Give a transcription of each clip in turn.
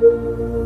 thank you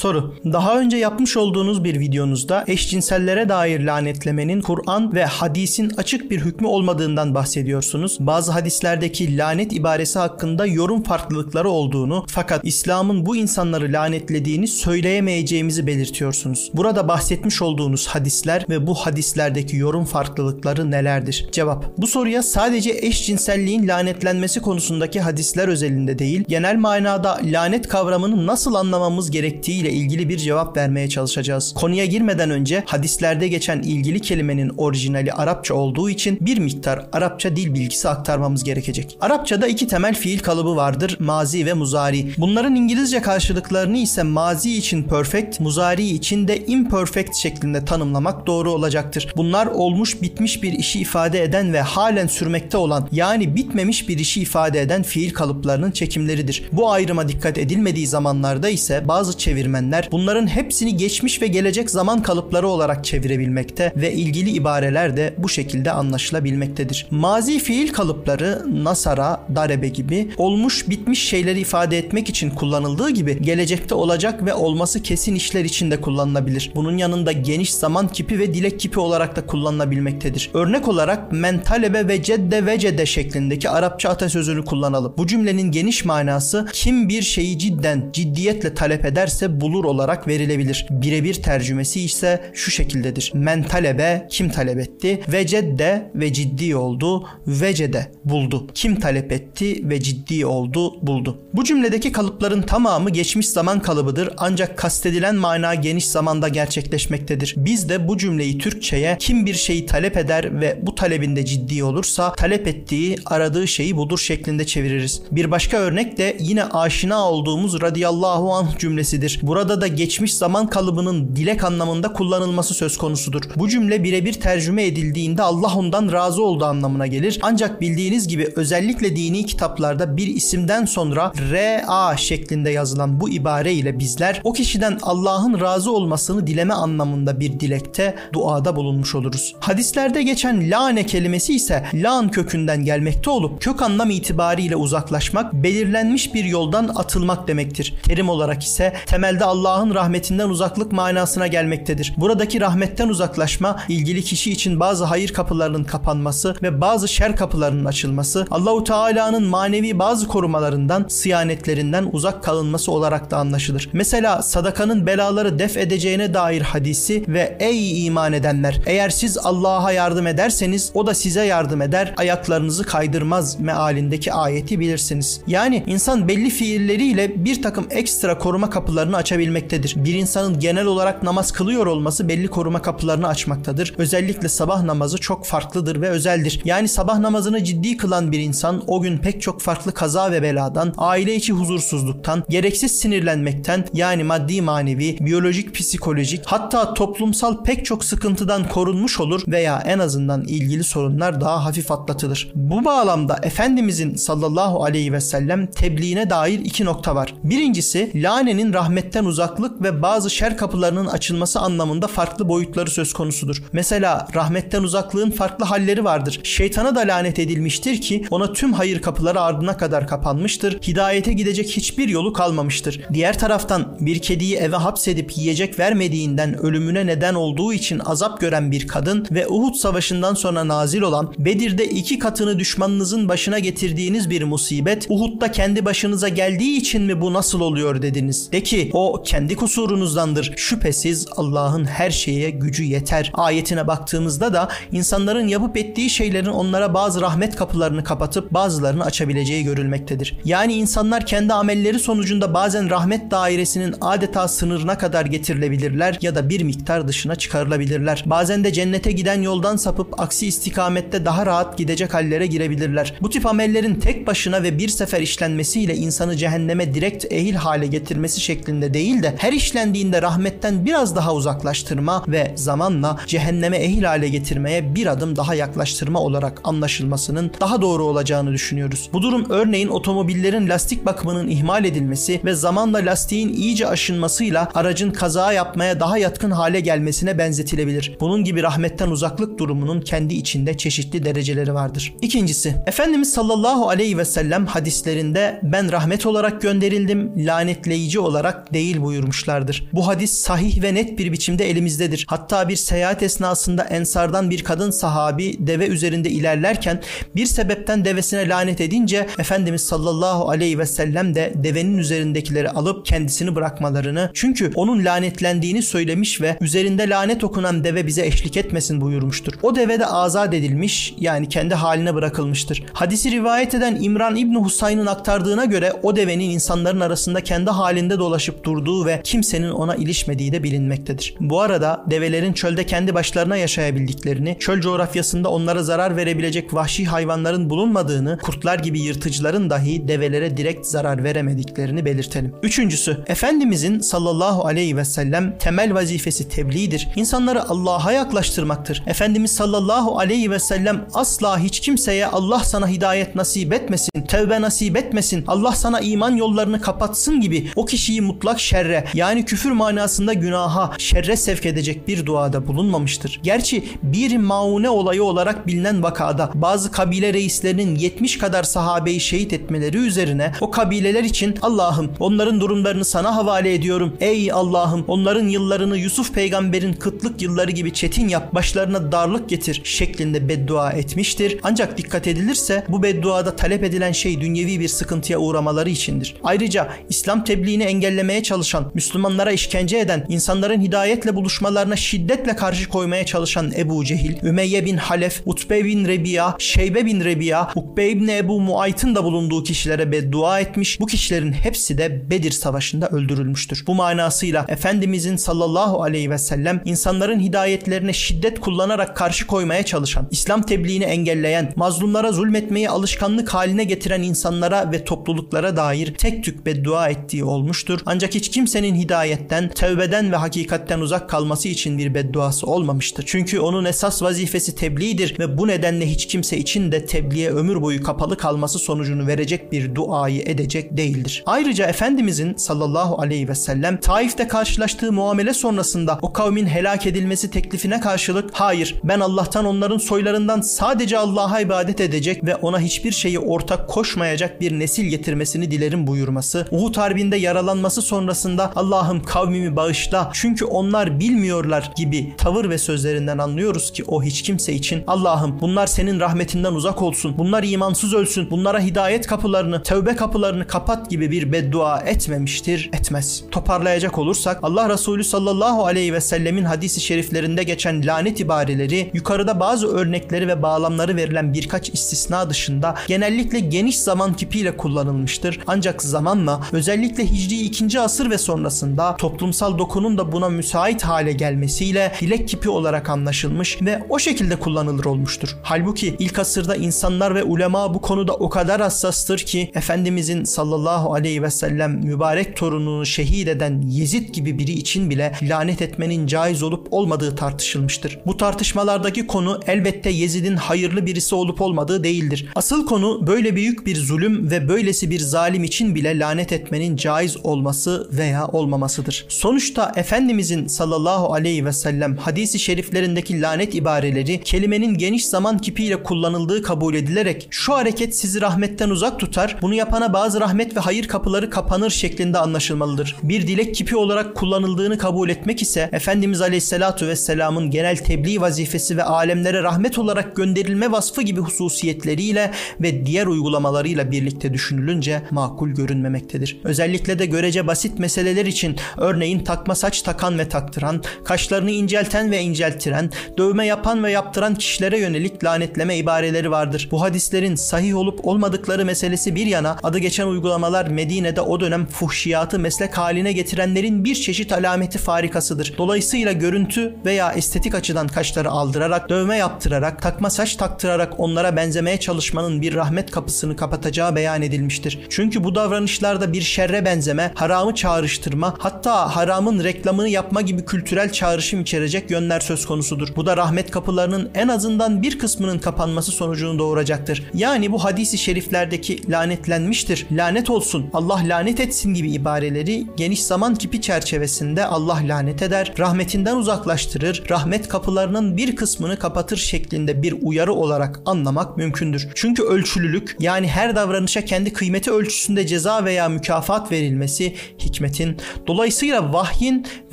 Soru. Daha önce yapmış olduğunuz bir videonuzda eşcinsellere dair lanetlemenin Kur'an ve hadisin açık bir hükmü olmadığından bahsediyorsunuz. Bazı hadislerdeki lanet ibaresi hakkında yorum farklılıkları olduğunu fakat İslam'ın bu insanları lanetlediğini söyleyemeyeceğimizi belirtiyorsunuz. Burada bahsetmiş olduğunuz hadisler ve bu hadislerdeki yorum farklılıkları nelerdir? Cevap. Bu soruya sadece eşcinselliğin lanetlenmesi konusundaki hadisler özelinde değil, genel manada lanet kavramını nasıl anlamamız gerektiği ile ilgili bir cevap vermeye çalışacağız. Konuya girmeden önce hadislerde geçen ilgili kelimenin orijinali Arapça olduğu için bir miktar Arapça dil bilgisi aktarmamız gerekecek. Arapçada iki temel fiil kalıbı vardır. Mazi ve muzari. Bunların İngilizce karşılıklarını ise mazi için perfect, muzari için de imperfect şeklinde tanımlamak doğru olacaktır. Bunlar olmuş bitmiş bir işi ifade eden ve halen sürmekte olan yani bitmemiş bir işi ifade eden fiil kalıplarının çekimleridir. Bu ayrıma dikkat edilmediği zamanlarda ise bazı çevirmenler çevirmenler bunların hepsini geçmiş ve gelecek zaman kalıpları olarak çevirebilmekte ve ilgili ibareler de bu şekilde anlaşılabilmektedir. Mazi fiil kalıpları nasara, darebe gibi olmuş bitmiş şeyleri ifade etmek için kullanıldığı gibi gelecekte olacak ve olması kesin işler için de kullanılabilir. Bunun yanında geniş zaman kipi ve dilek kipi olarak da kullanılabilmektedir. Örnek olarak mentalebe ve cedde ve cedde şeklindeki Arapça atasözünü kullanalım. Bu cümlenin geniş manası kim bir şeyi cidden ciddiyetle talep ederse bulur olarak verilebilir. Birebir tercümesi ise şu şekildedir. Men talebe kim talep etti? Vecedde ve ciddi oldu. Vecede buldu. Kim talep etti ve ciddi oldu buldu. Bu cümledeki kalıpların tamamı geçmiş zaman kalıbıdır ancak kastedilen mana geniş zamanda gerçekleşmektedir. Biz de bu cümleyi Türkçe'ye kim bir şeyi talep eder ve bu talebinde ciddi olursa talep ettiği, aradığı şeyi budur şeklinde çeviririz. Bir başka örnek de yine aşina olduğumuz radıyallahu anh cümlesidir. Burada da geçmiş zaman kalıbının dilek anlamında kullanılması söz konusudur. Bu cümle birebir tercüme edildiğinde Allah ondan razı olduğu anlamına gelir. Ancak bildiğiniz gibi özellikle dini kitaplarda bir isimden sonra R.A. şeklinde yazılan bu ibare ile bizler o kişiden Allah'ın razı olmasını dileme anlamında bir dilekte, duada bulunmuş oluruz. Hadislerde geçen lane kelimesi ise lan kökünden gelmekte olup kök anlam itibariyle uzaklaşmak, belirlenmiş bir yoldan atılmak demektir. Terim olarak ise temelde Allah'ın rahmetinden uzaklık manasına gelmektedir. Buradaki rahmetten uzaklaşma ilgili kişi için bazı hayır kapılarının kapanması ve bazı şer kapılarının açılması, Allahu Teala'nın manevi bazı korumalarından, sıyanetlerinden uzak kalınması olarak da anlaşılır. Mesela sadakanın belaları def edeceğine dair hadisi ve ey iman edenler eğer siz Allah'a yardım ederseniz o da size yardım eder, ayaklarınızı kaydırmaz mealindeki ayeti bilirsiniz. Yani insan belli fiilleriyle bir takım ekstra koruma kapılarını açabilir açabilmektedir. Bir insanın genel olarak namaz kılıyor olması belli koruma kapılarını açmaktadır. Özellikle sabah namazı çok farklıdır ve özeldir. Yani sabah namazını ciddi kılan bir insan o gün pek çok farklı kaza ve beladan, aile içi huzursuzluktan, gereksiz sinirlenmekten yani maddi manevi, biyolojik, psikolojik hatta toplumsal pek çok sıkıntıdan korunmuş olur veya en azından ilgili sorunlar daha hafif atlatılır. Bu bağlamda Efendimizin sallallahu aleyhi ve sellem tebliğine dair iki nokta var. Birincisi lanenin rahmetten rahmetten uzaklık ve bazı şer kapılarının açılması anlamında farklı boyutları söz konusudur. Mesela rahmetten uzaklığın farklı halleri vardır. Şeytana da lanet edilmiştir ki ona tüm hayır kapıları ardına kadar kapanmıştır. Hidayete gidecek hiçbir yolu kalmamıştır. Diğer taraftan bir kediyi eve hapsedip yiyecek vermediğinden ölümüne neden olduğu için azap gören bir kadın ve Uhud savaşından sonra nazil olan Bedir'de iki katını düşmanınızın başına getirdiğiniz bir musibet Uhud'da kendi başınıza geldiği için mi bu nasıl oluyor dediniz. De ki o kendi kusurunuzdandır. Şüphesiz Allah'ın her şeye gücü yeter. Ayetine baktığımızda da insanların yapıp ettiği şeylerin onlara bazı rahmet kapılarını kapatıp bazılarını açabileceği görülmektedir. Yani insanlar kendi amelleri sonucunda bazen rahmet dairesinin adeta sınırına kadar getirilebilirler ya da bir miktar dışına çıkarılabilirler. Bazen de cennete giden yoldan sapıp aksi istikamette daha rahat gidecek hallere girebilirler. Bu tip amellerin tek başına ve bir sefer işlenmesiyle insanı cehenneme direkt ehil hale getirmesi şeklinde değil değil de her işlendiğinde rahmetten biraz daha uzaklaştırma ve zamanla cehenneme ehil hale getirmeye bir adım daha yaklaştırma olarak anlaşılmasının daha doğru olacağını düşünüyoruz. Bu durum örneğin otomobillerin lastik bakımının ihmal edilmesi ve zamanla lastiğin iyice aşınmasıyla aracın kaza yapmaya daha yatkın hale gelmesine benzetilebilir. Bunun gibi rahmetten uzaklık durumunun kendi içinde çeşitli dereceleri vardır. İkincisi, Efendimiz sallallahu aleyhi ve sellem hadislerinde ben rahmet olarak gönderildim, lanetleyici olarak değil buyurmuşlardır. Bu hadis sahih ve net bir biçimde elimizdedir. Hatta bir seyahat esnasında Ensardan bir kadın sahabi deve üzerinde ilerlerken bir sebepten devesine lanet edince Efendimiz sallallahu aleyhi ve sellem de devenin üzerindekileri alıp kendisini bırakmalarını çünkü onun lanetlendiğini söylemiş ve üzerinde lanet okunan deve bize eşlik etmesin buyurmuştur. O deve de azat edilmiş yani kendi haline bırakılmıştır. Hadisi rivayet eden İmran İbni Husayn'ın aktardığına göre o devenin insanların arasında kendi halinde dolaşıp durduğu ve kimsenin ona ilişmediği de bilinmektedir. Bu arada develerin çölde kendi başlarına yaşayabildiklerini, çöl coğrafyasında onlara zarar verebilecek vahşi hayvanların bulunmadığını, kurtlar gibi yırtıcıların dahi develere direkt zarar veremediklerini belirtelim. Üçüncüsü, Efendimizin sallallahu aleyhi ve sellem temel vazifesi tebliğdir. İnsanları Allah'a yaklaştırmaktır. Efendimiz sallallahu aleyhi ve sellem asla hiç kimseye Allah sana hidayet nasip etmesin, tevbe nasip etmesin, Allah sana iman yollarını kapatsın gibi o kişiyi mutlak şerre yani küfür manasında günaha, şerre sevk edecek bir duada bulunmamıştır. Gerçi bir maune olayı olarak bilinen vakada bazı kabile reislerinin 70 kadar sahabeyi şehit etmeleri üzerine o kabileler için Allah'ım onların durumlarını sana havale ediyorum. Ey Allah'ım onların yıllarını Yusuf peygamberin kıtlık yılları gibi çetin yap, başlarına darlık getir şeklinde beddua etmiştir. Ancak dikkat edilirse bu bedduada talep edilen şey dünyevi bir sıkıntıya uğramaları içindir. Ayrıca İslam tebliğini engellemeye çalışan, Müslümanlara işkence eden, insanların hidayetle buluşmalarına şiddetle karşı koymaya çalışan Ebu Cehil, Ümeyye bin Halef, Utbe bin Rebiya, Şeybe bin Rebiya, Ukbe bin Ebu Muayt'ın da bulunduğu kişilere beddua etmiş. Bu kişilerin hepsi de Bedir Savaşı'nda öldürülmüştür. Bu manasıyla Efendimizin sallallahu aleyhi ve sellem insanların hidayetlerine şiddet kullanarak karşı koymaya çalışan, İslam tebliğini engelleyen, mazlumlara zulmetmeyi alışkanlık haline getiren insanlara ve topluluklara dair tek tük beddua ettiği olmuştur. Ancak hiç kimsenin hidayetten, tevbeden ve hakikatten uzak kalması için bir bedduası olmamıştır. Çünkü onun esas vazifesi tebliğdir ve bu nedenle hiç kimse için de tebliğe ömür boyu kapalı kalması sonucunu verecek bir duayı edecek değildir. Ayrıca Efendimizin sallallahu aleyhi ve sellem Taif'te karşılaştığı muamele sonrasında o kavmin helak edilmesi teklifine karşılık hayır ben Allah'tan onların soylarından sadece Allah'a ibadet edecek ve ona hiçbir şeyi ortak koşmayacak bir nesil getirmesini dilerim buyurması, Uhud Harbi'nde yaralanması sonrasında Allah'ım kavmimi bağışla çünkü onlar bilmiyorlar gibi tavır ve sözlerinden anlıyoruz ki o hiç kimse için Allah'ım bunlar senin rahmetinden uzak olsun, bunlar imansız ölsün, bunlara hidayet kapılarını, tövbe kapılarını kapat gibi bir beddua etmemiştir, etmez. Toparlayacak olursak Allah Resulü sallallahu aleyhi ve sellemin hadisi şeriflerinde geçen lanet ibareleri yukarıda bazı örnekleri ve bağlamları verilen birkaç istisna dışında genellikle geniş zaman kipiyle kullanılmıştır. Ancak zamanla özellikle Hicri 2. asır ve sonrasında toplumsal dokunun da buna müsait hale gelmesiyle dilek kipi olarak anlaşılmış ve o şekilde kullanılır olmuştur. Halbuki ilk asırda insanlar ve ulema bu konuda o kadar hassastır ki Efendimizin sallallahu aleyhi ve sellem mübarek torununu şehit eden Yezid gibi biri için bile lanet etmenin caiz olup olmadığı tartışılmıştır. Bu tartışmalardaki konu elbette Yezid'in hayırlı birisi olup olmadığı değildir. Asıl konu böyle büyük bir zulüm ve böylesi bir zalim için bile lanet etmenin caiz olması veya olmamasıdır. Sonuçta Efendimizin sallallahu aleyhi ve sellem hadisi şeriflerindeki lanet ibareleri kelimenin geniş zaman kipiyle kullanıldığı kabul edilerek şu hareket sizi rahmetten uzak tutar, bunu yapana bazı rahmet ve hayır kapıları kapanır şeklinde anlaşılmalıdır. Bir dilek kipi olarak kullanıldığını kabul etmek ise Efendimiz aleyhissalatu vesselamın genel tebliğ vazifesi ve alemlere rahmet olarak gönderilme vasfı gibi hususiyetleriyle ve diğer uygulamalarıyla birlikte düşünülünce makul görünmemektedir. Özellikle de görece basit meseleler için örneğin takma saç takan ve taktıran, kaşlarını incelten ve inceltiren, dövme yapan ve yaptıran kişilere yönelik lanetleme ibareleri vardır. Bu hadislerin sahih olup olmadıkları meselesi bir yana adı geçen uygulamalar Medine'de o dönem fuhşiyatı meslek haline getirenlerin bir çeşit alameti farikasıdır. Dolayısıyla görüntü veya estetik açıdan kaşları aldırarak, dövme yaptırarak, takma saç taktırarak onlara benzemeye çalışmanın bir rahmet kapısını kapatacağı beyan edilmiştir. Çünkü bu davranışlarda bir şerre benzeme, haramı çağrıştırma hatta haramın reklamını yapma gibi kültürel çağrışım içerecek yönler söz konusudur. Bu da rahmet kapılarının en azından bir kısmının kapanması sonucunu doğuracaktır. Yani bu hadisi şeriflerdeki lanetlenmiştir, lanet olsun, Allah lanet etsin gibi ibareleri geniş zaman kipi çerçevesinde Allah lanet eder, rahmetinden uzaklaştırır, rahmet kapılarının bir kısmını kapatır şeklinde bir uyarı olarak anlamak mümkündür. Çünkü ölçülülük yani her davranışa kendi kıymeti ölçüsünde ceza veya mükafat verilmesi hikmetin, dolayısıyla vahyin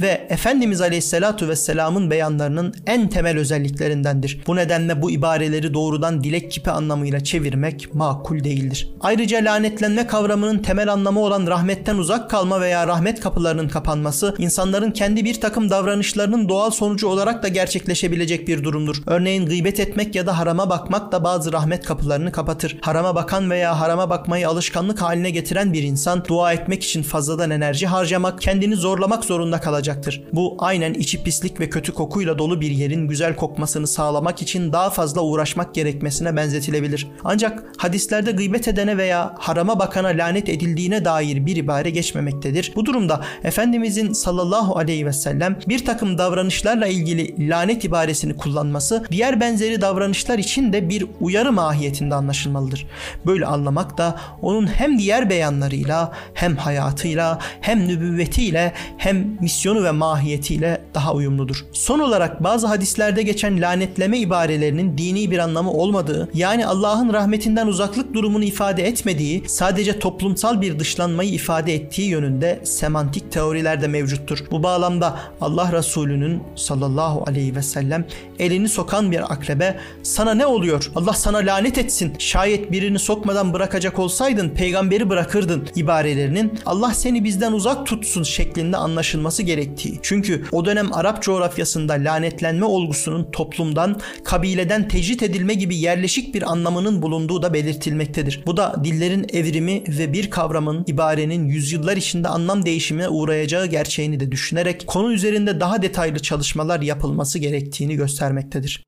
ve Efendimiz Aleyhisselatu Vesselam'ın beyanlarının en temel özelliklerindendir. Bu nedenle bu ibareleri doğrudan dilek kipi anlamıyla çevirmek makul değildir. Ayrıca lanetlenme kavramının temel anlamı olan rahmetten uzak kalma veya rahmet kapılarının kapanması insanların kendi bir takım davranışlarının doğal sonucu olarak da gerçekleşebilecek bir durumdur. Örneğin gıybet etmek ya da harama bakmak da bazı rahmet kapılarını kapatır. Harama bakan veya harama bakmayı alışkanlık haline getiren bir insan dua etmek için fazladan enerji harcamak, kendini zorlamak zorunda kalacaktır. Bu aynen içi pislik ve kötü kokuyla dolu bir yerin güzel kokmasını sağlamak için daha fazla uğraşmak gerekmesine benzetilebilir. Ancak hadislerde gıybet edene veya harama bakana lanet edildiğine dair bir ibare geçmemektedir. Bu durumda Efendimizin sallallahu aleyhi ve sellem bir takım davranışlarla ilgili lanet ibaresini kullanması diğer benzeri davranışlar için de bir uyarı mahiyetinde anlaşılmalıdır. Böyle anlamak da onun hem diğer beyanlarıyla hem hayatıyla hem nübüvvetiyle hem misyonu ve mahiyetiyle daha uyumludur. Son olarak bazı hadislerde geçen lanetleme ibarelerinin dini bir anlamı olmadığı yani Allah'ın rahmetinden uzaklık durumunu ifade etmediği sadece toplumsal bir dışlanmayı ifade ettiği yönünde semantik teoriler de mevcuttur. Bu bağlamda Allah Resulü'nün sallallahu aleyhi ve sellem elini sokan bir akrebe sana ne oluyor Allah sana lanet etsin şayet birini sokmadan bırakacak olsaydın peygamberi bırakırdın ibarelerinin Allah seni bizden uzak tutsun şeklinde anlaşılması gerektiği. Çünkü o dönem Arap coğrafyasında lanetlenme olgusunun toplumdan, kabileden tecrit edilme gibi yerleşik bir anlamının bulunduğu da belirtilmektedir. Bu da dillerin evrimi ve bir kavramın, ibarenin yüzyıllar içinde anlam değişimine uğrayacağı gerçeğini de düşünerek konu üzerinde daha detaylı çalışmalar yapılması gerektiğini göstermektedir.